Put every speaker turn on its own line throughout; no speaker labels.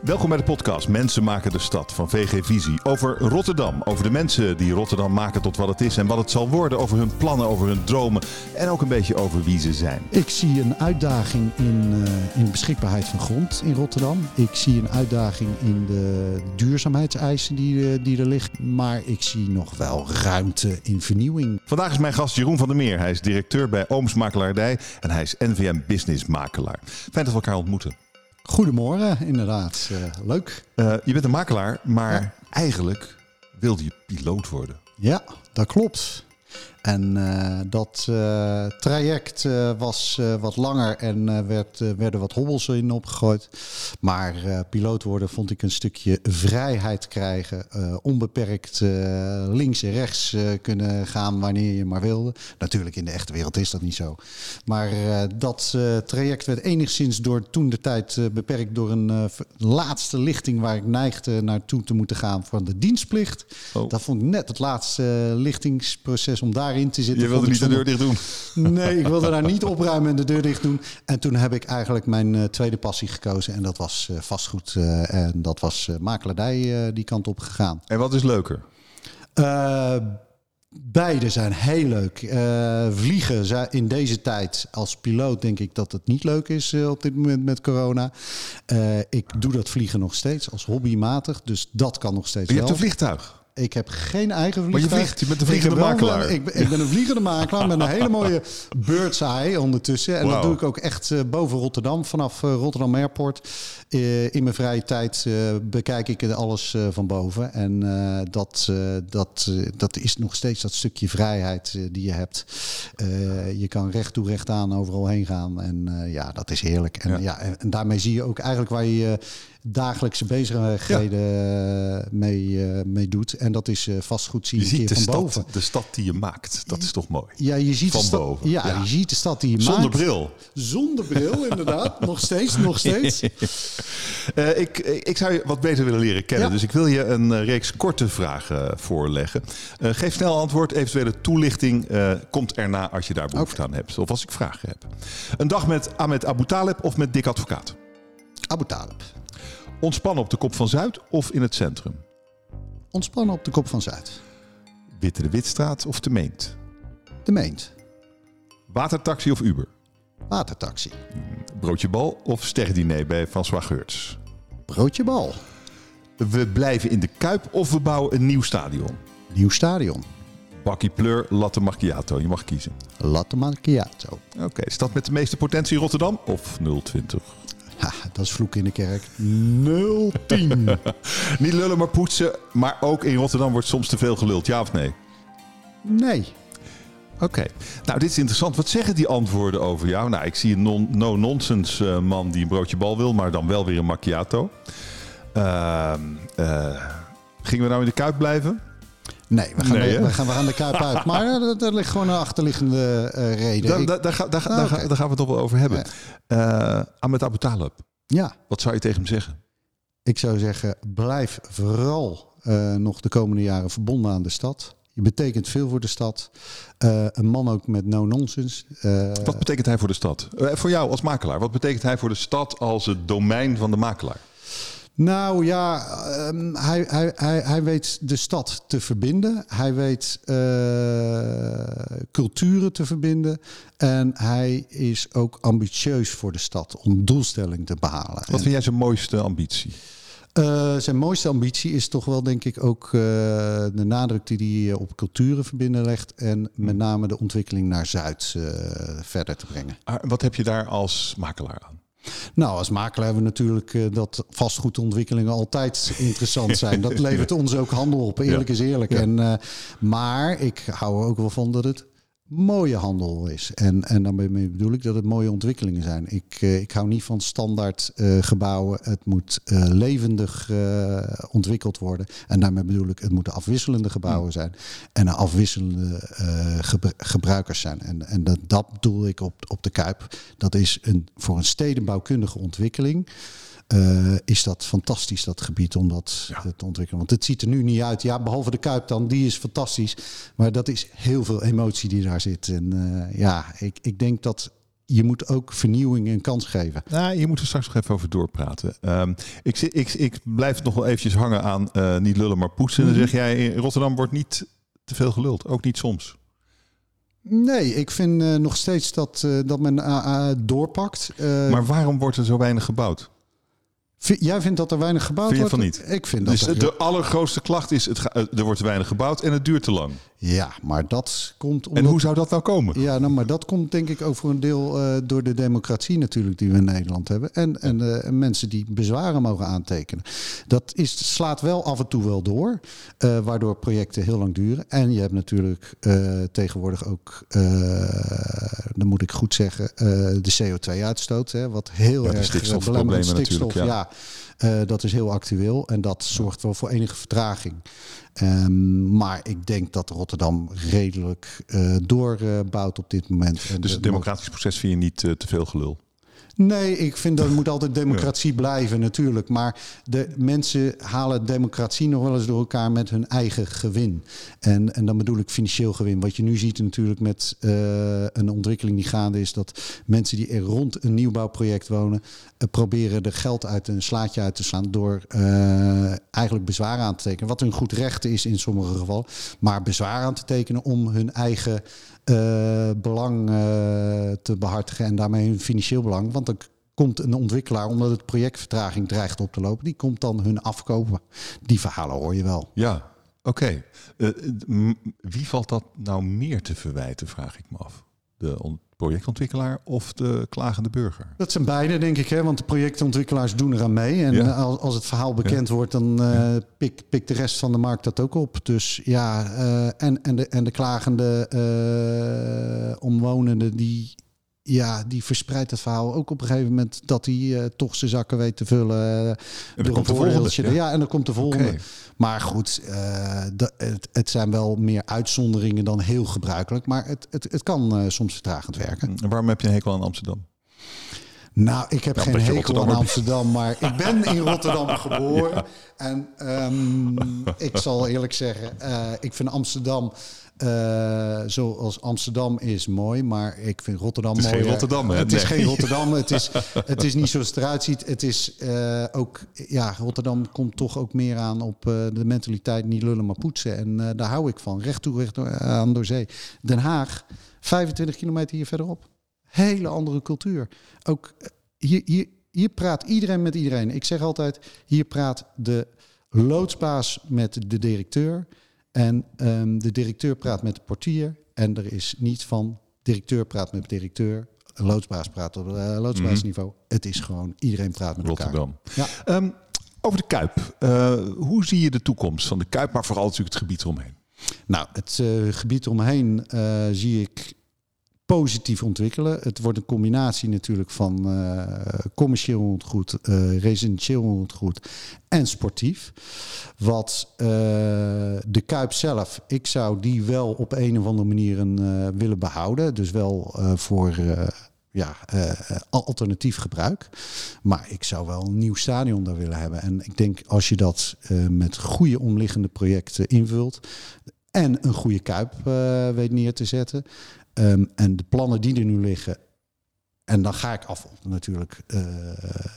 Welkom bij de podcast Mensen maken de stad van VG Visie. Over Rotterdam, over de mensen die Rotterdam maken tot wat het is en wat het zal worden. Over hun plannen, over hun dromen en ook een beetje over wie ze zijn.
Ik zie een uitdaging in, uh, in beschikbaarheid van grond in Rotterdam. Ik zie een uitdaging in de duurzaamheidseisen die, uh, die er liggen. Maar ik zie nog wel ruimte in vernieuwing.
Vandaag is mijn gast Jeroen van der Meer. Hij is directeur bij Ooms Makelaardij en hij is NVM Business Makelaar. Fijn dat we elkaar ontmoeten.
Goedemorgen, inderdaad. Uh, leuk.
Uh, je bent een makelaar, maar ja. eigenlijk wilde je piloot worden.
Ja, dat klopt. En uh, dat uh, traject uh, was wat langer en werd, werden wat hobbels in opgegooid. Maar piloot worden vond ik een stukje vrijheid krijgen. onbeperkt links en rechts kunnen gaan wanneer je maar wilde. Natuurlijk in de echte wereld is dat niet zo. Maar dat traject werd enigszins door toen de tijd beperkt door een laatste lichting waar ik neigde naartoe te moeten gaan van de dienstplicht. Oh. Dat vond ik net het laatste lichtingsproces om daarin te zitten.
Je wilde niet de deur dicht doen?
Nee, ik wilde daar niet opruimen en de deur dicht doen. En toen heb ik eigenlijk mijn uh, tweede passie gekozen. En dat was uh, vastgoed. Uh, en dat was makelaardij die kant op gegaan.
En wat is leuker?
beide zijn heel leuk. vliegen in deze tijd als piloot denk ik dat het niet leuk is op dit moment met corona. ik doe dat vliegen nog steeds als hobbymatig. Dus dat kan nog steeds
Je
wel.
hebt een vliegtuig?
Ik heb geen eigen vliegtuig.
Maar je vliegt, je bent een vliegende makelaar.
Een, ik, ben, ik, ben een vliegende makelaar met een hele mooie bird's eye ondertussen. En wow. dat doe ik ook echt uh, boven Rotterdam, vanaf uh, Rotterdam Airport. Uh, in mijn vrije tijd bekijk ik alles van boven. En dat, dat, dat is nog steeds dat stukje vrijheid die je hebt. je kan recht toe, recht aan overal heen gaan. En ja, dat is heerlijk. En, ja. ja en, en, daarmee zie je ook eigenlijk waar je dagelijkse bezigheden ja. mee, uh, mee doet. En dat is uh, vastgoed zien
je
ziet
de
van
stad,
boven.
De stad die je maakt, dat is toch mooi?
Ja, je ziet
van
de stad,
boven.
Ja, ja, je ziet de stad die je
Zonder
maakt.
bril.
Zonder bril, inderdaad. nog steeds, nog steeds.
uh, ik, ik zou je wat beter willen leren kennen. Ja. Dus ik wil je een reeks korte vragen voorleggen. geef snel antwoord. Eventuele toelichting komt erna als je daar behoefte okay. aan hebt. Of als ik vragen heb. Een dag met Ahmed Abu Taleb of met Dick Advocaat?
Abu Taleb.
Ontspannen op de Kop van Zuid of in het centrum?
Ontspannen op de Kop van Zuid.
Witte de Witstraat of de Meent?
De Meent.
Watertaxi of Uber?
Watertaxi.
Broodje bal of sterrendiner bij François Geurts?
Broodje bal.
We blijven in de Kuip of we bouwen een nieuw stadion?
Nieuw stadion.
Bakkie pleur, latte macchiato. Je mag kiezen.
Latte macchiato.
Oké, okay. stad met de meeste potentie Rotterdam of 020?
Dat is vloek in de kerk. 010.
Niet lullen, maar poetsen. Maar ook in Rotterdam wordt soms te veel geluld. Ja of nee?
Nee.
Oké. Okay. Nou, dit is interessant. Wat zeggen die antwoorden over jou? Nou, ik zie een no-nonsense uh, man die een broodje bal wil, maar dan wel weer een macchiato. Uh, uh, gingen we nou in de Kuip blijven?
Nee, we gaan, nee, de, we gaan, we gaan de Kuip uit. Maar uh, er ligt gewoon een achterliggende uh, reden.
Daar, daar, daar, daar, nou, okay. daar gaan we het wel over hebben. Ja. Uh, Ahmed Abu Talib.
Ja.
Wat zou je tegen hem zeggen?
Ik zou zeggen, blijf vooral uh, nog de komende jaren verbonden aan de stad. Je betekent veel voor de stad. Uh, een man ook met no-nonsense. Uh,
wat betekent hij voor de stad? Voor jou als makelaar. Wat betekent hij voor de stad als het domein van de makelaar?
Nou ja, um, hij, hij, hij, hij weet de stad te verbinden. Hij weet uh, culturen te verbinden. En hij is ook ambitieus voor de stad om doelstelling te behalen.
Wat vind jij zijn mooiste ambitie?
Uh, zijn mooiste ambitie is toch wel, denk ik, ook uh, de nadruk die hij op culturen verbinden legt. En met name de ontwikkeling naar Zuid verder te brengen.
Wat heb je daar als makelaar aan?
Nou, als makelaar hebben we natuurlijk uh, dat vastgoedontwikkelingen altijd interessant zijn. Dat levert ons ook handel op, eerlijk ja. is eerlijk. Ja. En, uh, maar ik hou er ook wel van dat het mooie handel is. En, en daarmee bedoel ik dat het mooie ontwikkelingen zijn. Ik, uh, ik hou niet van standaard gebouwen. Het moet levendig ontwikkeld worden. En daarmee bedoel ik, het moeten afwisselende gebouwen zijn. En afwisselende gebru gebruikers zijn. En, en dat, dat bedoel ik op, op de Kuip. Dat is een, voor een stedenbouwkundige ontwikkeling. Uh, is dat fantastisch, dat gebied, om dat ja. te ontwikkelen. Want het ziet er nu niet uit. Ja, behalve de Kuip dan, die is fantastisch. Maar dat is heel veel emotie die daar zit. En uh, ja, ik, ik denk dat je moet ook vernieuwing een kans geven.
Nou, hier moeten we straks nog even over doorpraten. Um, ik, ik, ik blijf nog wel eventjes hangen aan uh, niet lullen, maar poetsen. Dan mhm. zeg jij, in Rotterdam wordt niet te veel geluld. Ook niet soms.
Nee, ik vind uh, nog steeds dat, uh, dat men doorpakt.
maar waarom wordt er zo weinig gebouwd?
Jij vindt dat er weinig gebouwd
vind
wordt?
Van niet.
Ik vind
dus
dat
de allergrootste klacht is: het er wordt weinig gebouwd en het duurt te lang.
Ja, maar dat komt.
Omdat... En hoe zou dat nou komen?
Ja, nou, maar dat komt denk ik ook voor een deel uh, door de democratie natuurlijk die we in Nederland hebben. En, en, uh, en mensen die bezwaren mogen aantekenen. Dat is, slaat wel af en toe wel door, uh, waardoor projecten heel lang duren. En je hebt natuurlijk tegenwoordig ook, dan moet ik goed zeggen, de CO2-uitstoot. Wat heel
ja,
erg
belemmert.
Stikstof,
ja.
ja. Uh, dat is heel actueel en dat zorgt wel voor enige vertraging. Um, maar ik denk dat Rotterdam redelijk uh, doorbouwt op dit moment.
En dus het democratisch proces vind je niet uh, te veel gelul?
Nee, ik vind dat moet altijd democratie blijven natuurlijk. Maar de mensen halen democratie nog wel eens door elkaar met hun eigen gewin. En, en dan bedoel ik financieel gewin. Wat je nu ziet natuurlijk met uh, een ontwikkeling die gaande is... dat mensen die er rond een nieuwbouwproject wonen... Uh, proberen er geld uit een slaatje uit te slaan... door uh, eigenlijk bezwaar aan te tekenen. Wat hun goed recht is in sommige gevallen. Maar bezwaar aan te tekenen om hun eigen belang uh, te behartigen en daarmee hun financieel belang. Want dan komt een ontwikkelaar, omdat het projectvertraging dreigt op te lopen, die komt dan hun afkopen. Die verhalen hoor je wel.
Ja, oké. Uh, wie valt dat nou meer te verwijten, vraag ik me af. De projectontwikkelaar of de klagende burger?
Dat zijn beide, denk ik. Hè? Want de projectontwikkelaars doen eraan mee. En ja. als, als het verhaal bekend ja. wordt, dan uh, pikt pik de rest van de markt dat ook op. Dus ja, uh, en, en, de, en de klagende uh, omwonenden, die, ja, die verspreidt het verhaal ook op een gegeven moment dat hij uh, toch zijn zakken weet te vullen. Uh,
en dan komt de volgende.
Ja. ja. en dan komt de volgende. Okay. Maar goed, uh, de, het, het, zijn wel meer uitzonderingen dan heel gebruikelijk. Maar het, het, het kan soms vertragend werken.
En waarom heb je een hekel aan Amsterdam?
Nou, ik heb geen hekel aan Amsterdam, maar ik ben in Rotterdam geboren. Ja. En um, ik zal eerlijk zeggen, ik vind Amsterdam uh, zoals Amsterdam is mooi, maar ik vind Rotterdam
mooi.
Het
is geen Rotterdam, hè?
Het is geen Rotterdam. het, is, het is niet zoals het eruit ziet. Het is uh, ook, ja, Rotterdam komt toch ook meer aan op uh, de mentaliteit niet lullen, maar poetsen. En daar hou ik van. Recht toe, recht door, aan door zee. Den Haag, 25 kilometer hier verderop. Hele andere cultuur. Ook hier, hier, hier praat iedereen met iedereen. Ik zeg altijd, hier praat de loodsbaas met de directeur. En um, de directeur praat met de portier. En er is niet van directeur praat met directeur. Loodsbaas praat op uh, loodsbaasniveau. Mm. Het is gewoon iedereen praat met
Rotterdam.
elkaar.
Ja. Um, over de Kuip. Uh, hoe zie je de toekomst van de Kuip, maar vooral natuurlijk het gebied eromheen?
Nou, het uh, gebied eromheen zie ik positief ontwikkelen. Het wordt een combinatie natuurlijk van uh, commercieel ontgoed, uh, residentieel ontgoed en sportief. Wat uh, de Kuip zelf, ik zou die wel op een of andere manier willen behouden. Dus wel voor ja, alternatief gebruik. Maar ik zou wel een nieuw stadion daar willen hebben. En ik denk als je dat met goede omliggende projecten invult. En een goede kuip weet neer te zetten. Um, en de plannen die er nu liggen. En dan ga ik af natuurlijk uh,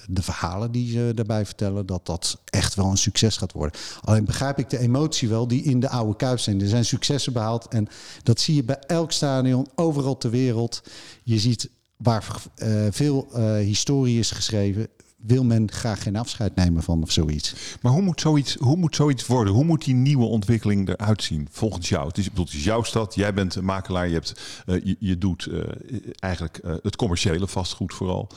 de verhalen die ze daarbij vertellen, dat dat echt wel een succes gaat worden. Alleen begrijp ik de emotie wel die in de oude Kuip zijn. Er zijn successen behaald en dat zie je bij elk stadion, overal ter wereld. Je ziet waar uh, veel uh, historie is geschreven, wil men graag geen afscheid nemen van of zoiets.
Maar hoe moet zoiets, hoe moet zoiets worden? Hoe moet die nieuwe ontwikkeling eruit zien volgens jou? Het is, het is jouw stad, jij bent een makelaar, je, hebt, uh, je, doet uh, eigenlijk uh, het commerciële vastgoed vooral.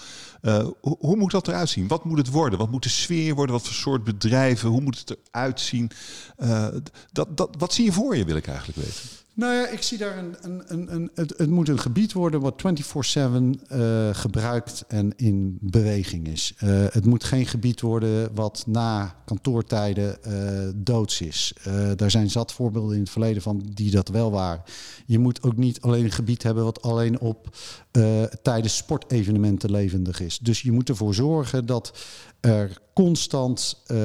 Hoe, hoe, moet dat eruit zien? Wat moet het worden? Wat moet de sfeer worden? Wat voor soort bedrijven? Hoe moet het eruit zien? dat, dat, wat zie je voor je, wil ik eigenlijk weten.
Nou ja, ik zie daar een. een, een, een het, het, moet een gebied worden wat 24-7 uh, gebruikt en in beweging is. Uh, het moet geen gebied worden wat na kantoortijden uh, doods is. daar zijn zat voorbeelden in het verleden van die dat wel waren. Je moet ook niet alleen een gebied hebben wat alleen op tijdens sportevenementen levendig is. Dus je moet ervoor zorgen dat er constant uh,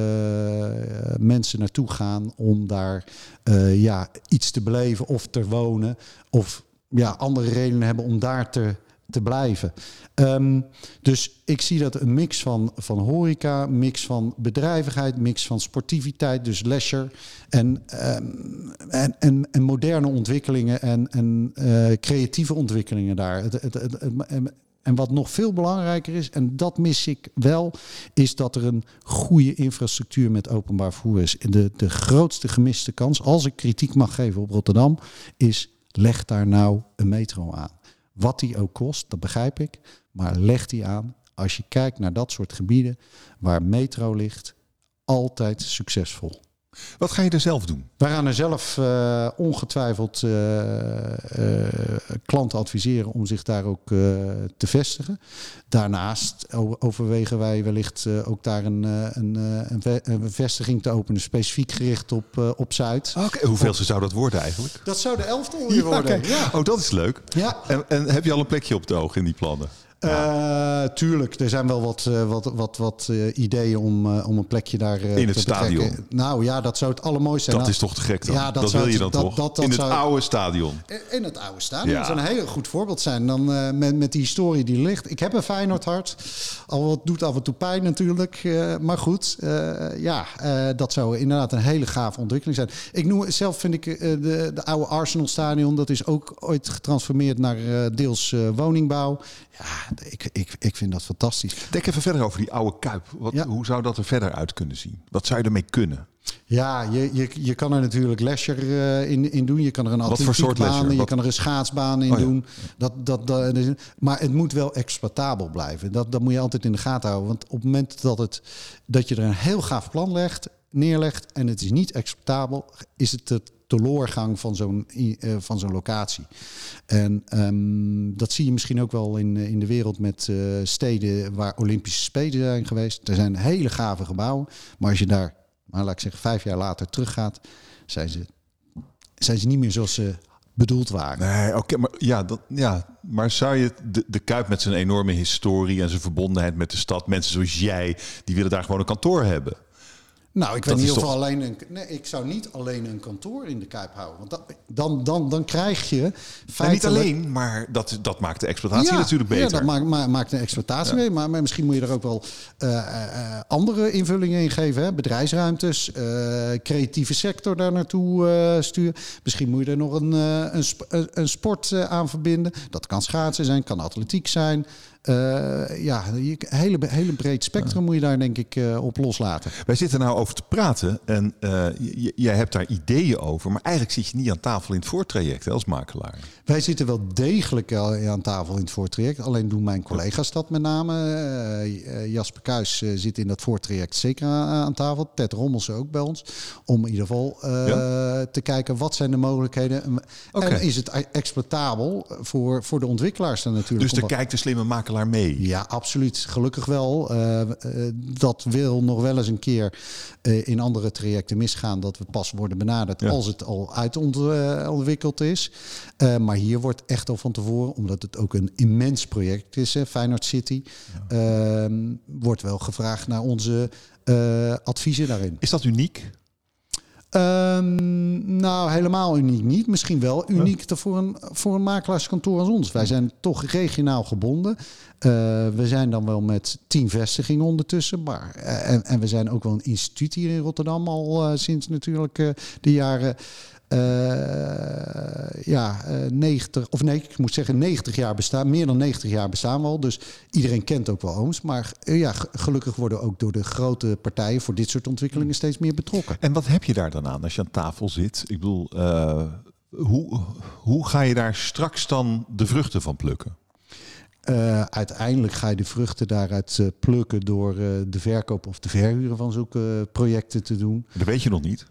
mensen naartoe gaan om daar uh, ja, iets te beleven of te wonen. Of ja, andere redenen hebben om daar te te blijven. Um, dus ik zie dat een mix van, van horeca, mix van bedrijvigheid, mix van sportiviteit, dus leisure en, um, en, en, moderne ontwikkelingen en, en uh, creatieve ontwikkelingen daar. Het, het, en wat nog veel belangrijker is, en dat mis ik wel, is dat er een goede infrastructuur met openbaar vervoer is. De, de grootste gemiste kans, als ik kritiek mag geven op Rotterdam, is leg daar nou een metro aan. Wat die ook kost, dat begrijp ik, maar leg die aan. Als je kijkt naar dat soort gebieden waar metro ligt, altijd succesvol.
Wat ga je er zelf doen?
Wij gaan er zelf uh, ongetwijfeld uh, uh, klanten adviseren om zich daar ook te vestigen. Daarnaast overwegen wij wellicht ook daar een, een, een, vestiging te openen, specifiek gericht op, op Zuid.
Oké, hoeveel zou dat worden eigenlijk?
Dat zou de elftal ja, worden.
Ja. Oh, dat is leuk. Ja. En, en heb je al een plekje op het oog in die plannen?
Uh, tuurlijk, er zijn wel wat, uh, wat, wat, wat uh, ideeën om, om een plekje daar
In het
te
stadion?
Betrekken. Nou ja, dat zou het allermooiste zijn.
Dat
nou,
is toch te gek dan? Ja, dat, dat wil je dan dat, toch? Dat, in het zou, oude stadion?
In het oude stadion. Ja. Dat zou een heel goed voorbeeld zijn. Dan met, met die historie die ligt. Ik heb een Feyenoord hart. Al wat doet af en toe pijn natuurlijk. maar goed, ja, dat zou inderdaad een hele gave ontwikkeling zijn. Ik noem zelf vind ik de, de oude Arsenal stadion. Dat is ook ooit getransformeerd naar deels woningbouw. Ja, ik, ik, ik vind dat fantastisch.
Denk even verder over die oude Kuip. Wat, Hoe zou dat er verder uit kunnen zien? Wat zou je ermee kunnen?
Ja, je, je, je kan er natuurlijk leisure uh, in, in doen. Je kan er een atletiekbaan, je kan er een schaatsbaan in oh, doen. Dat, dat, dat, maar het moet wel exploitabel blijven. Dat, dat moet je altijd in de gaten houden. Want op het moment dat, het, dat je er een heel gaaf plan legt, neerlegt en het is niet exploitabel, is het het teloorgang van zo'n uh, van zo'n locatie. En um, dat zie je misschien ook wel in, in de wereld met uh, steden waar Olympische Spelen zijn geweest. Er zijn hele gave gebouwen, maar als je daar, maar laat ik zeggen, vijf jaar later teruggaat, zijn ze, zijn ze niet meer zoals ze bedoeld waren.
Nee, oké, maar ja, dat, ja, maar zou je de, de Kuip met zijn enorme historie en zijn verbondenheid met de stad, mensen zoals jij, die willen daar gewoon een kantoor hebben.
Nou, ik weet niet of alleen een. Nee, ik zou niet alleen een kantoor in de Kuip houden. Want dat, dan, dan, dan krijg je.
Feitelijk... niet alleen, maar dat, dat maakt de exploitatie natuurlijk beter.
Ja, dat maakt, maakt de exploitatie mee. Maar, maar, misschien moet je er ook wel uh, uh, andere invullingen in geven. Hè? Bedrijfsruimtes, uh, creatieve sector daar naartoe sturen. Misschien moet je er nog een, een, een sport aan verbinden. Dat kan schaatsen zijn, kan atletiek zijn. Uh, ja, een hele, hele breed spectrum moet je daar denk ik uh, op loslaten.
Wij zitten nou over te praten en uh, jij hebt daar ideeën over, maar eigenlijk zit je niet aan tafel in het voortraject als makelaar.
Wij zitten wel degelijk aan tafel in het voortraject, alleen doen mijn collega's dat met name. Jasper Kuis zit in dat voortraject zeker aan, tafel, Ted Rommels ook bij ons, om in ieder geval ja? te kijken wat zijn de mogelijkheden okay. en is het exploitabel voor, voor de ontwikkelaars dan natuurlijk.
Dus er kijkt de slimme makelaar mee.
Ja, absoluut. Gelukkig wel. Uh, dat wil nog wel eens een keer uh, in andere trajecten misgaan. Dat we pas worden benaderd als het al uitontwikkeld is. maar hier wordt echt al van tevoren, omdat het ook een immens project is, hè, Feyenoord City, ja. Ehm, wordt wel gevraagd naar onze adviezen daarin.
Is dat uniek?
Um, nou, helemaal uniek niet. Misschien wel uniek voor, een, voor een makelaarskantoor als ons. Wij zijn toch regionaal gebonden. Uh, we zijn dan wel met tien vestigingen ondertussen. Maar, uh, en, en, we zijn ook wel een instituut hier in Rotterdam al uh, sinds natuurlijk de jaren ja, 90, of nee, ik moet zeggen 90 jaar bestaan. Meer dan 90 jaar bestaan we al. Dus iedereen kent ook wel Ooms. Maar uh, ja, gelukkig worden ook door de grote partijen voor dit soort ontwikkelingen steeds meer betrokken.
En wat heb je daar dan aan als je aan tafel zit? Ik bedoel, hoe, hoe ga je daar straks dan de vruchten van plukken?
Uh, uiteindelijk ga je de vruchten daaruit uh, plukken door uh, de verkoop of de verhuren van zulke projecten te doen.
Dat weet je nog niet.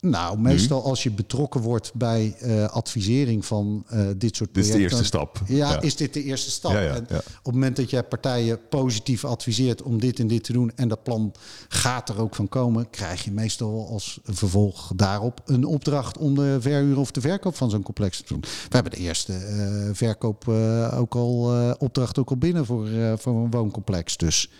Nou, meestal als je betrokken wordt bij uh, advisering van uh, dit soort projecten. Dit
is de eerste stap.
Ja, ja. is dit de eerste stap. Ja, ja, en op het moment dat jij partijen positief adviseert om dit en dit te doen... en dat plan gaat er ook van komen... krijg je meestal als vervolg daarop een opdracht... om de verhuur of de verkoop van zo'n complex te doen. We hebben de eerste uh, verkoop ook al, opdracht ook al binnen voor, voor een wooncomplex. Dus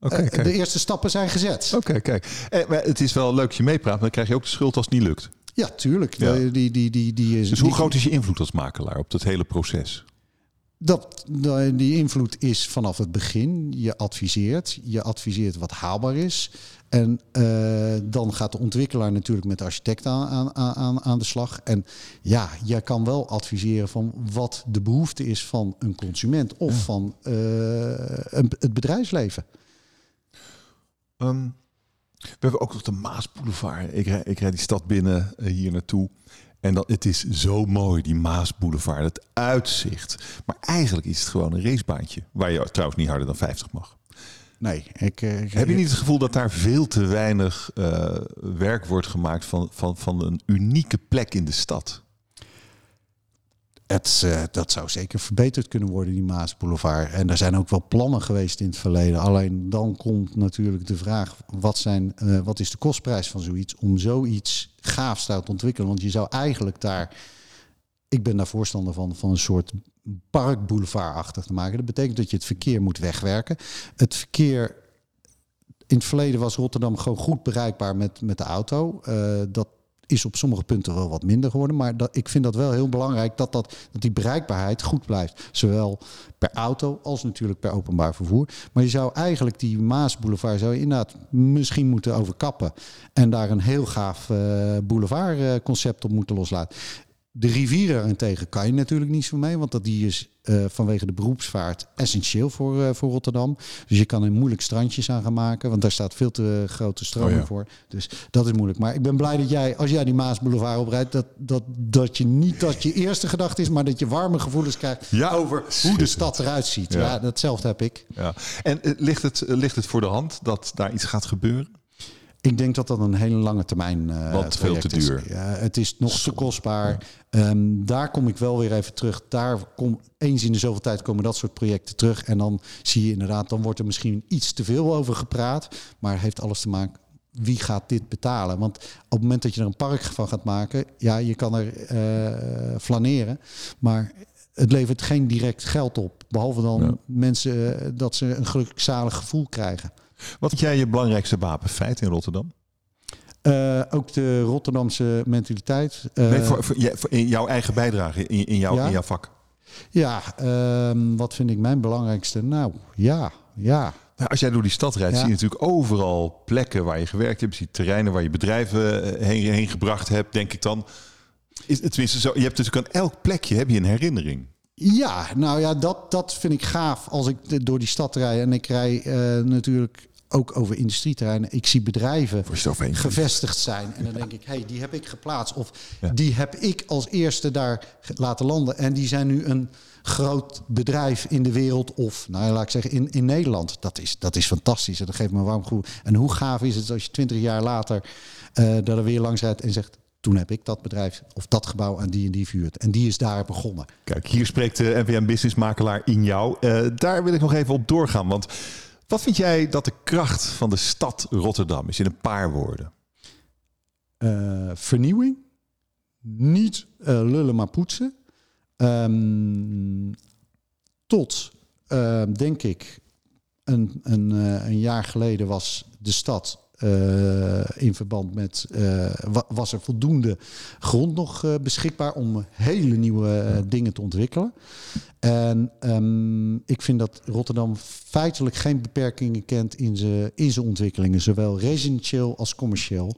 Okay, uh, de eerste stappen zijn gezet.
Oké, okay, kijk. Eh, maar het is wel leuk dat je meepraat, maar dan krijg je ook de schuld als het niet lukt.
Ja, tuurlijk. Ja. Die, die, die, die is,
dus hoe groot is je invloed als makelaar op dat hele proces?
Dat, die invloed is vanaf het begin. Je adviseert. Je adviseert wat haalbaar is. En uh, dan gaat de ontwikkelaar natuurlijk met de architect aan, aan, aan de slag. En ja, jij kan wel adviseren van wat de behoefte is van een consument of ja. van uh, een, het bedrijfsleven.
Um, we hebben ook nog de Maasboulevard. Ik ik rijd die stad binnen uh, hier naartoe. En dat, het is zo mooi, die Maasboulevard, het uitzicht. Maar eigenlijk is het gewoon een racebaantje. Waar je trouwens niet harder dan 50 mag.
Nee, ik, ik,
Heb je niet het gevoel dat daar veel te weinig uh, werk wordt gemaakt van, van, van een unieke plek in de stad?
Het, uh, dat zou zeker verbeterd kunnen worden, die Maasboulevard. En er zijn ook wel plannen geweest in het verleden. Alleen dan komt natuurlijk de vraag: wat, zijn, uh, wat is de kostprijs van zoiets om zoiets gaafs te ontwikkelen? Want je zou eigenlijk daar. Ik ben daar voorstander van, van een soort parkboulevardachtig te maken. Dat betekent dat je het verkeer moet wegwerken. Het verkeer. In het verleden was Rotterdam gewoon goed bereikbaar met, met de auto. Uh, dat is op sommige punten wel wat minder geworden. Maar dat, ik vind dat wel heel belangrijk dat, dat, dat die bereikbaarheid goed blijft. Zowel per auto als natuurlijk per openbaar vervoer. Maar je zou eigenlijk die Maasboulevard zou je inderdaad misschien moeten overkappen. En daar een heel gaaf uh, boulevardconcept op moeten loslaten. De rivier daarentegen kan je natuurlijk niet zo mee, want dat die is uh, vanwege de beroepsvaart essentieel voor, uh, voor Rotterdam. Dus je kan er moeilijk strandjes aan gaan maken, want daar staat veel te grote stroming oh ja. voor. Dus dat is moeilijk. Maar ik ben blij dat jij, als jij die Maasboulevard oprijdt, dat, dat, dat je niet dat je eerste gedachte is, maar dat je warme gevoelens krijgt ja, over hoe de stad eruit ziet. Ja, ja datzelfde heb ik.
Ja. En uh, ligt, het, ligt het voor de hand dat daar iets gaat gebeuren?
Ik denk dat dat een hele lange termijn uh,
Wat veel te duur.
Is. Ja, het is nog Zo. te kostbaar. Ja. Um, daar kom ik wel weer even terug. Daar kom eens in de zoveel tijd komen dat soort projecten terug. En dan zie je inderdaad, dan wordt er misschien iets te veel over gepraat. Maar het heeft alles te maken. Wie gaat dit betalen? Want op het moment dat je er een park van gaat maken, ja, je kan er uh, flaneren. Maar het levert geen direct geld op. Behalve dan ja. mensen uh, dat ze een gelukzalig gevoel krijgen.
Wat vind jij je belangrijkste wapenfeit in Rotterdam?
Uh, ook de Rotterdamse mentaliteit.
Uh, nee, voor, voor, voor in jouw eigen bijdrage, in, in, jouw, ja? in jouw vak.
Ja, uh, wat vind ik mijn belangrijkste? Nou, ja, ja.
Nou, als jij door die stad rijdt, ja. zie je natuurlijk overal plekken waar je gewerkt hebt. Je ziet terreinen waar je bedrijven heen, heen gebracht hebt, denk ik dan. Is, tenminste, zo, je hebt natuurlijk aan elk plekje heb je een herinnering.
Ja, nou ja, dat, dat vind ik gaaf als ik door die stad rijd. En ik rij uh, natuurlijk ook over industrieterreinen. Ik zie bedrijven gevestigd zijn. En dan denk ik, hé, hey, die heb ik geplaatst. Of ja. die heb ik als eerste daar laten landen. En die zijn nu een groot bedrijf in de wereld. Of, nou laat ik zeggen, in, in Nederland. Dat is, dat is fantastisch. En dat geeft me warm gevoel. En hoe gaaf is het als je twintig jaar later uh, daar weer langs rijdt en zegt... Toen heb ik dat bedrijf of dat gebouw aan die en die vuurt. En die is daar begonnen.
Kijk, hier spreekt de NVM Businessmakelaar in jou. Uh, daar wil ik nog even op doorgaan. Want wat vind jij dat de kracht van de stad Rotterdam is in een paar woorden?
Uh, vernieuwing. Niet uh, lullen maar poetsen. Um, tot, denk ik, een, een, een jaar geleden was de stad uh, in verband met uh, was er voldoende grond nog uh, beschikbaar om hele nieuwe dingen te ontwikkelen. En um, ik vind dat Rotterdam feitelijk geen beperkingen kent in zijn in zijn ontwikkelingen, zowel residentieel als commercieel.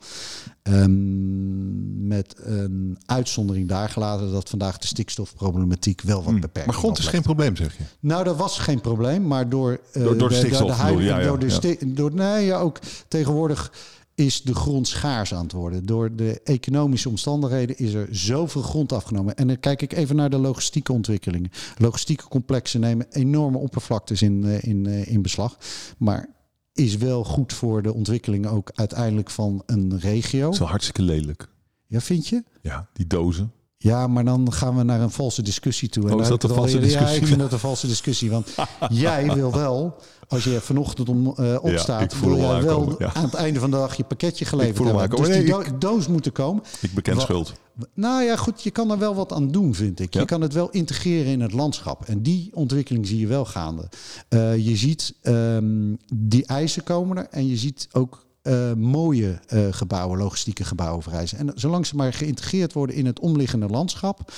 Um, met een uitzondering daar gelaten dat vandaag de stikstofproblematiek wel wat hmm. beperkt
Maar grond is geen probleem, zeg je?
Nou, dat was geen probleem, maar door,
uh, door, door de, stikstof. De, de huid, ja, ja,
door de
ja.
sti- door, nee, ja, ook tegenwoordig is de grond schaars aan het worden. Door de economische omstandigheden is er zoveel grond afgenomen. En dan kijk ik even naar de logistieke ontwikkelingen. Logistieke complexen nemen enorme oppervlaktes in, in, in beslag. Maar is wel goed voor de ontwikkeling ook uiteindelijk van een regio.
Is wel hartstikke lelijk.
Ja, vind je?
Ja, die dozen.
Ja, maar dan gaan we naar een valse discussie toe. En
oh, is dat een valse
al,
discussie?
Ja, ik vind dat een valse discussie. Want jij wil wel, als je vanochtend om, uh, opstaat,
ja,
wil jij
wel
ja. aan het einde van de dag je pakketje geleverd hebben. Dus die do doos moet er komen.
Ik beken schuld.
Nou ja, goed, je kan er wel wat aan doen, vind ik. Je kan het wel integreren in het landschap. En die ontwikkeling zie je wel gaande. Uh, je ziet um, die eisen komen er en je ziet ook eh, mooie eh, gebouwen, logistieke gebouwen vereisen. En zolang ze maar geïntegreerd worden in het omliggende landschap,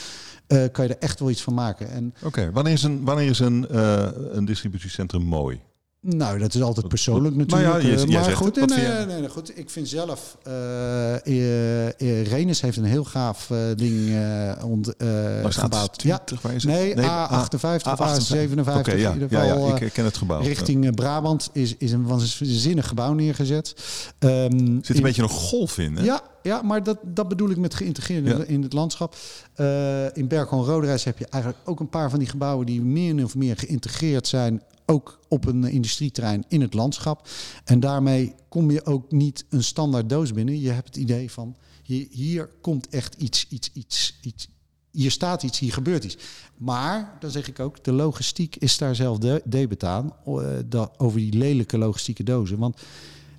eh, kan je er echt wel iets van maken. En
Oké, wanneer is een, wanneer is een, eh, een distributiecentrum mooi?
Nou, dat is altijd persoonlijk
Maar
natuurlijk.
ja, je-
eh,
jij
maar
zegt
goed,
het.
Nee, nee, nee, goed, ik vind zelf... eh, Renes heeft een heel gaaf ding eh ont,
de
gebouwd. Ja,
A20, waar is het?
nee,
A-
A58 of
A58.
A57.
Oké, ja,
in ieder
ja,
geval,
ja,
eh,
ik ken het gebouw.
richting Brabant is, is een waanzinnig gebouw neergezet.
Er zit een
in-
beetje een golf in. Hè?
ja, ja, maar dat, dat bedoel ik met geïntegreerd
Ja.
in het landschap. Eh, in en Roderijs heb je eigenlijk ook een paar van die gebouwen die meer of meer geïntegreerd zijn. Ook op een industrieterrein in het landschap. En daarmee kom je ook niet een standaard doos binnen. Je hebt het idee van hier, hier komt echt iets, iets, iets, iets. Hier staat iets, hier gebeurt iets. Maar, dan zeg ik ook, de logistiek is daar zelf de- debet aan. eh, over die lelijke logistieke dozen. Want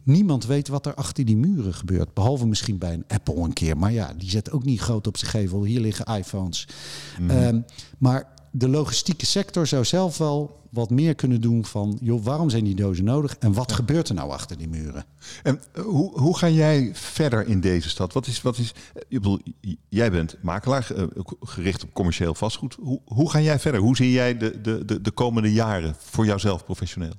Niemand weet wat er achter die muren gebeurt. Behalve misschien bij een Apple een keer. Maar ja, die zet ook niet groot op zijn gevel. Hier liggen iPhones. Ehm, maar de logistieke sector zou zelf wel wat meer kunnen doen van... joh, waarom zijn die dozen nodig? En wat gebeurt er nou achter die muren?
En eh, hoe, hoe ga jij verder in deze stad? Wat is, wat is, eh, ik bedoel, jij bent makelaar, eh, gericht op commercieel vastgoed. Hoe, hoe ga jij verder? Hoe zie jij de, de, de, de komende jaren voor jouzelf professioneel?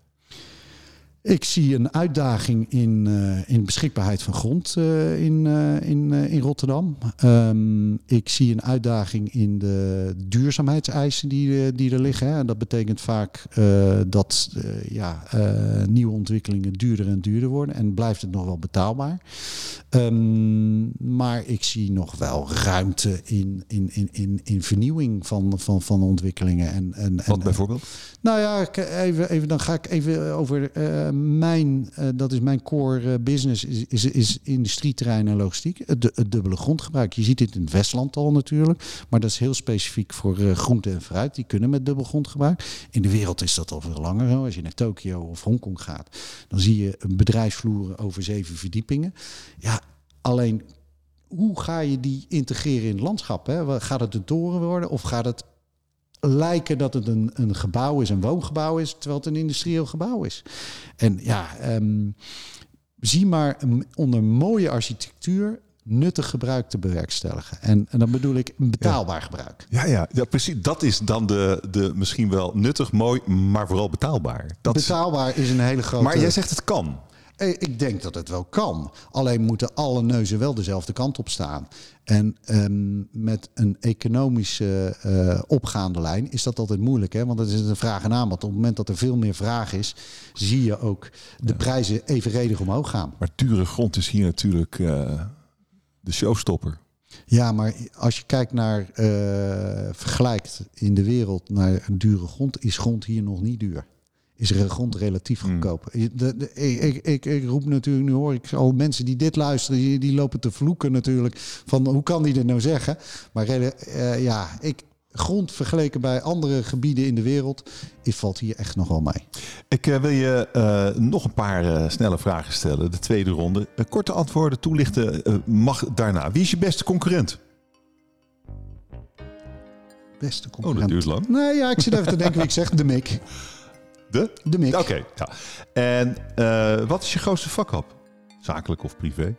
Ik zie een uitdaging in, eh, in beschikbaarheid van grond eh, in, eh, in, in Rotterdam. Ehm, ik zie een uitdaging in de duurzaamheidseisen die, die er liggen. Hè. En dat betekent vaak dat ja, nieuwe ontwikkelingen duurder en duurder worden. En blijft het nog wel betaalbaar. Ehm, maar ik zie nog wel ruimte in, in, in, in, in vernieuwing van, van, van ontwikkelingen. En, en,
Wat
en,
bijvoorbeeld?
nou ja, even, even, dan ga ik even over mijn, eh, dat is mijn core eh, business, is, is, is industrieterrein en logistiek. Het, du- het dubbele grondgebruik. Je ziet dit in het Westland al natuurlijk, maar dat is heel specifiek voor eh, groente en fruit. Die kunnen met dubbel grondgebruik. In de wereld is dat al veel langer zo. Als je naar Tokio of Hongkong gaat, dan zie je een bedrijfsvloeren over zeven verdiepingen. Ja, alleen hoe ga je die integreren in het landschap? Hè? Gaat het een toren worden of gaat het lijken dat het een, een gebouw is, een woongebouw is, terwijl het een industrieel gebouw is. En ja, ehm, zie maar een- onder mooie architectuur nuttig gebruik te bewerkstelligen. En, en dan bedoel ik een betaalbaar gebruik.
Ja, ja, ja, precies. Dat is dan de, de misschien wel nuttig, mooi, maar vooral betaalbaar. Dat
Betaalbaar is een hele grote...
maar jij zegt het kan.
Eh, Ik denk dat het wel kan. Alleen moeten alle neuzen wel dezelfde kant op staan. En ehm, met een economische eh, opgaande lijn is dat altijd moeilijk. Hè? Want dat is een vraag en aanbod. Op het moment dat er veel meer vraag is, zie je ook de prijzen evenredig omhoog gaan.
Maar dure grond is hier natuurlijk eh, de showstopper.
Ja, maar als je kijkt naar, eh, vergelijkt in de wereld naar een dure grond, is grond hier nog niet duur. Is grond relatief
Hmm.
goedkoop? Je- De, de, ik, ik, ik, roep natuurlijk, nu hoor ik al mensen die dit luisteren, die, die lopen te vloeken natuurlijk. Van hoe kan die dit nou zeggen? Maar eh, ja, ik, grond vergeleken bij andere gebieden in de wereld, is, valt hier echt nog wel mee.
Ik eh, wil je eh, nog een paar snelle vragen stellen. De tweede ronde. Korte antwoorden toelichten mag daarna. Wie is je beste concurrent?
Beste
Oh, dat
concurrent.
duurt lang.
Nee, ja, ik zit even te denken wie ik zeg. De Mik.
De?
De Mik.
Oké, ja. En eh, wat is je grootste vakhap? Zakelijk of privé?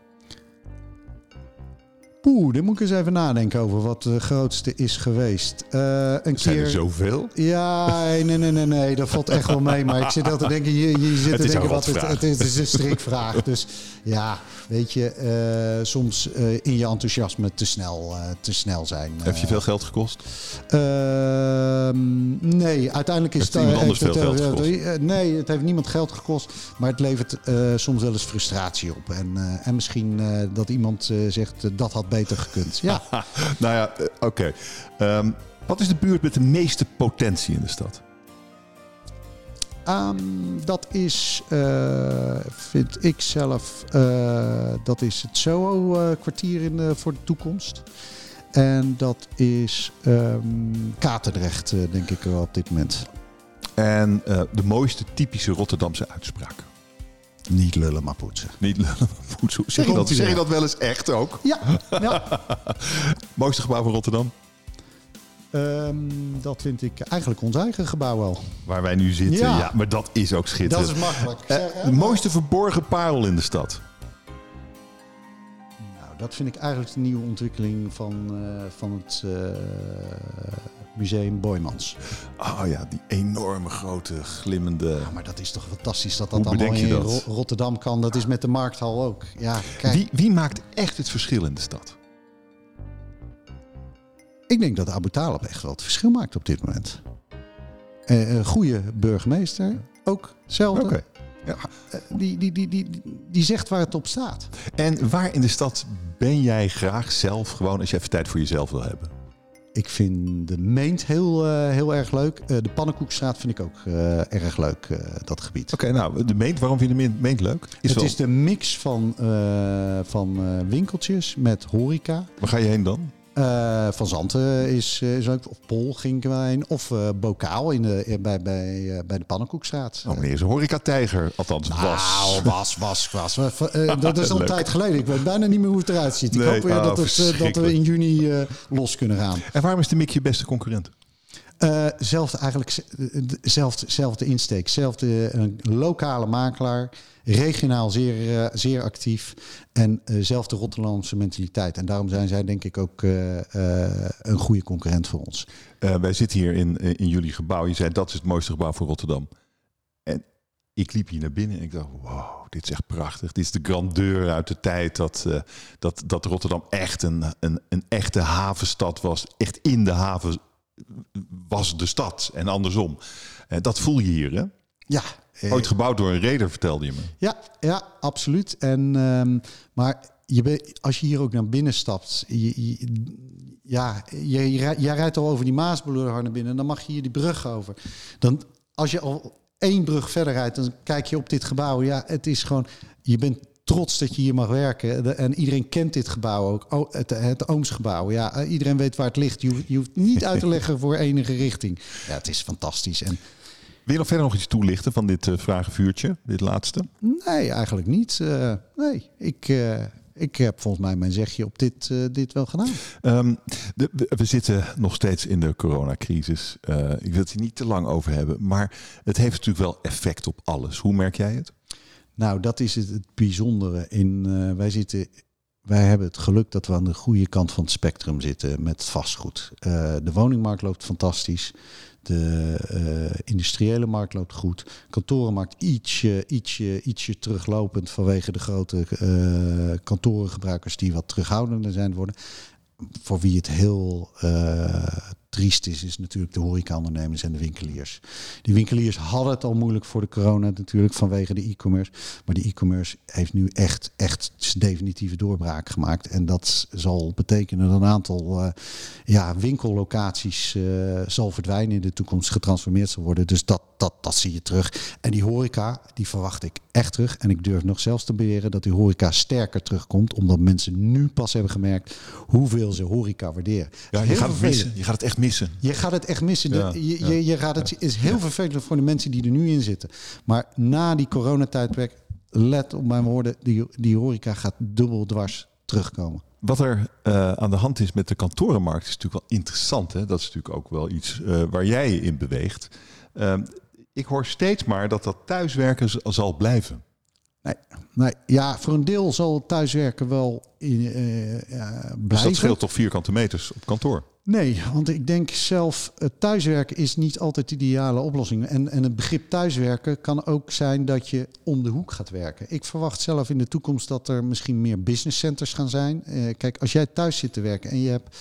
Poeh, daar moet ik eens even nadenken over wat de grootste is geweest. Eh, een
Zijn
keer.
er zoveel?
Ja, nee, nee, nee, nee, dat valt echt wel mee. Maar ik zit altijd te denken, je, je zit
Het
te denken wat het,
rotvraag.
het, is, het is een strikvraag. Dus ja, weet je, eh, soms eh, in je enthousiasme te snel, eh, te snel zijn.
Heb je veel geld gekost?
Ehm, nee, uiteindelijk is
Heeft
het...
anders veel
het,
geld gekost?
nee, het heeft niemand geld gekost. Maar het levert soms wel eens frustratie op. En, en misschien dat iemand zegt, dat had beter gekund. Ja,
nou ja, oké. Ehm, wat is de buurt met de meeste potentie in de stad?
Ehm, dat is, eh, vind ik zelf, eh, dat is het Soho-kwartier in de, voor de toekomst. En dat is ehm Katendrecht, eh, denk ik wel op dit moment.
En eh, de mooiste typische Rotterdamse uitspraak?
Niet lullen, maar poetsen.
Niet lullen, maar poetsen. Zeg je, dat, zeg je dat wel eens echt ook?
Ja, ja.
Mooiste gebouw van Rotterdam?
Ehm, dat vind ik eigenlijk ons eigen gebouw wel.
Waar wij nu zitten. Ja,
Ja.
maar dat is ook
Dat
schitterend.
is makkelijk.
Eh,
Zeg,
de mooiste verborgen parel in de stad?
dat vind ik eigenlijk de nieuwe ontwikkeling van, uh, van het uh, museum Boymans.
Oh ja, die enorme grote glimmende. Ja,
maar dat is toch fantastisch dat dat allemaal in dat? Rotterdam kan. Dat is met de markthal ook. Ja,
kijk. Wie, wie maakt echt het verschil in de stad?
Ik denk dat Abu Talib echt wel het verschil maakt op dit moment. Uh, een goede burgemeester, ook hetzelfde. Okay. Ja. Die, die, die, die, die zegt waar het op staat.
En waar in de stad ben jij graag zelf gewoon als je even tijd voor jezelf wil hebben?
Ik vind de Meent heel, uh, heel erg leuk. Uh, de Pannenkoekstraat vind ik ook uh, erg leuk, dat gebied.
Oké, okay, nou, de Meent, waarom vind je de Meent leuk?
Is het wel... is de mix van, van winkeltjes met horeca.
Waar ga je heen dan?
Uh, van Zanten is, eh, is ook, of Pol ging heen, of uh, Bokaal in de, bij, bij, bij de Pannenkoekstraat.
Oh meneer is een horeca-tijger, althans
nou,
was.
was, was, was. dat is al een tijd geleden. Ik weet bijna niet meer hoe het eruit ziet. Ik hoop weer oh, dat, het, dat we in juni los kunnen gaan.
En waarom is de Mick je beste concurrent?
Uh, zelfde, eigenlijk, zelfde, zelfde insteek. Zelfde een lokale makelaar. Regionaal zeer, uh, zeer actief. En uh, zelfde Rotterdamse mentaliteit. En daarom zijn zij denk ik ook een goede concurrent voor ons.
wij zitten hier in, in jullie gebouw. Je zei dat is het mooiste gebouw voor Rotterdam. En ik liep hier naar binnen en ik dacht, wow, dit is echt prachtig. Dit is de grandeur uit de tijd dat, dat, dat Rotterdam echt een, een, een echte havenstad was. Echt in de haven was de stad en andersom. Uh, dat voel je hier, hè?
Ja.
Eh, Ooit gebouwd door een reder, vertelde je me.
Ja, ja absoluut. En, um, maar je als je hier ook naar binnen stapt, je, ja, je, rijdt al over die Maasboulevard naar binnen, dan mag je hier die brug over. Dan, als je al één brug verder rijdt, dan kijk je op dit gebouw. Ja, het is gewoon, je bent trots dat je hier mag werken. En iedereen kent dit gebouw ook. Het, het Oomsgebouw. Ja, eh, iedereen weet waar het ligt. Je hoeft, je hoeft niet uit te leggen voor enige richting. Ja, het is fantastisch. En
wil je nog verder nog iets toelichten van dit uh, vragenvuurtje, dit laatste?
Nee, eigenlijk niet. Uh, nee, ik, uh, ik heb volgens mij mijn zegje op dit, dit wel gedaan.
Um, de, we zitten nog steeds in de coronacrisis. ik wil het hier niet te lang over hebben, maar het heeft natuurlijk wel effect op alles. Hoe merk jij het?
Nou, dat is het, het bijzondere. In, uh, wij, zitten, wij hebben het geluk dat we aan de goede kant van het spectrum zitten met vastgoed. Uh, de woningmarkt loopt fantastisch. De uh, industriële markt loopt goed. Kantorenmarkt ietsje, ietsje, ietsje teruglopend vanwege de grote kantorengebruikers die wat terughoudender zijn worden. Voor wie het heel triest is, is natuurlijk de horecaondernemers en de winkeliers. Die winkeliers hadden het al moeilijk voor de corona natuurlijk vanwege de e-commerce. Maar de e-commerce heeft nu echt, echt definitieve doorbraak gemaakt. En dat zal betekenen dat een aantal uh, ja, winkellocaties uh, zal verdwijnen in de toekomst, getransformeerd zal worden. Dus dat, dat, dat zie je terug. En die horeca, die verwacht ik echt terug. En ik durf nog zelfs te beweren dat die horeca sterker terugkomt. Omdat mensen nu pas hebben gemerkt hoeveel ze horeca waarderen.
Ja, je gaat, het missen. je gaat het echt missen.
Je gaat het echt missen. je, je, je, gaat het is heel vervelend voor de mensen die er nu in zitten. Maar na die coronatijdperk, let op mijn woorden, die, die horeca gaat dubbel dwars terugkomen.
Wat er uh, aan de hand is met de kantorenmarkt is natuurlijk wel interessant. Hè? Dat is natuurlijk ook wel iets uh, waar jij in beweegt. Uh, ik hoor steeds maar dat dat thuiswerken zal blijven.
Nee, nee, ja, voor een deel zal thuiswerken wel in, uh, blijven. Dus
dat scheelt toch vierkante meters op kantoor?
Nee, want ik denk zelf, thuiswerken is niet altijd de ideale oplossing. En, en het begrip thuiswerken kan ook zijn dat je om de hoek gaat werken. Ik verwacht zelf in de toekomst dat er misschien meer business centers gaan zijn. Uh, kijk, als jij thuis zit te werken en je hebt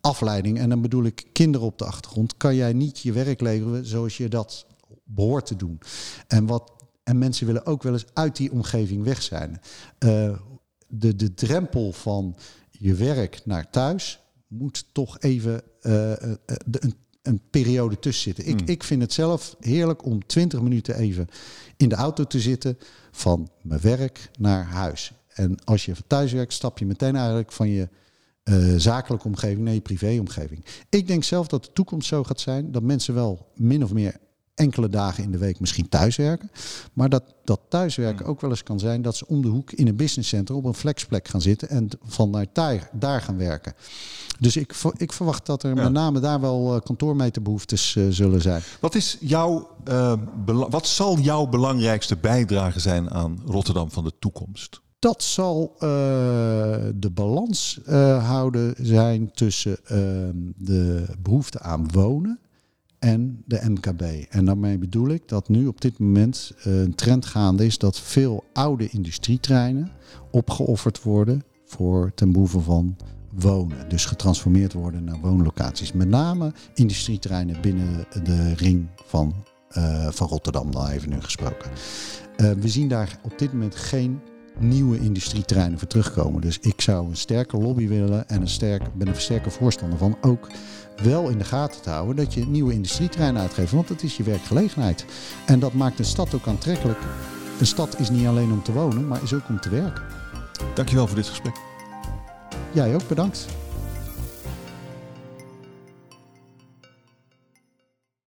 afleiding, en dan bedoel ik kinderen op de achtergrond, kan jij niet je werk leveren zoals je dat behoort te doen. En, wat, en mensen willen ook wel eens uit die omgeving weg zijn. Uh, de, de drempel van je werk naar thuis moet toch even uh, de, een, een, periode tussen zitten. Ik, hmm. ik vind het zelf heerlijk om 20 minuten even in de auto te zitten van mijn werk naar huis. En als je thuis werkt, stap je meteen eigenlijk van je uh, zakelijke omgeving naar je privéomgeving. Ik denk zelf dat de toekomst zo gaat zijn dat mensen wel min of meer enkele dagen in de week misschien thuiswerken. Maar dat, dat thuiswerken hmm. ook wel eens kan zijn dat ze om de hoek in een businesscenter op een flexplek gaan zitten en vanuit daar, daar gaan werken. Dus ik, ik verwacht dat er met name daar wel uh, kantoormeterbehoeftes uh, zullen zijn.
Wat, is jouw, uh, wat zal jouw belangrijkste bijdrage zijn aan Rotterdam van de toekomst?
dat zal uh, de balans houden zijn tussen uh, de behoefte aan wonen en de MKB. En daarmee bedoel ik dat nu op dit moment een trend gaande is dat veel oude industrietreinen opgeofferd worden voor ten behoeve van wonen. Dus getransformeerd worden naar woonlocaties. Met name industrietreinen binnen de ring van, van Rotterdam, dan even nu gesproken. we zien daar op dit moment geen nieuwe industrietreinen voor terugkomen. Dus ik zou een sterke lobby willen en een sterk, ben een sterke voorstander van ook wel in de gaten te houden dat je nieuwe industrietreinen uitgeeft. Want dat is je werkgelegenheid. En dat maakt een stad ook aantrekkelijk. Een stad is niet alleen om te wonen, maar is ook om te werken.
Dankjewel voor dit gesprek.
Jij ook, bedankt.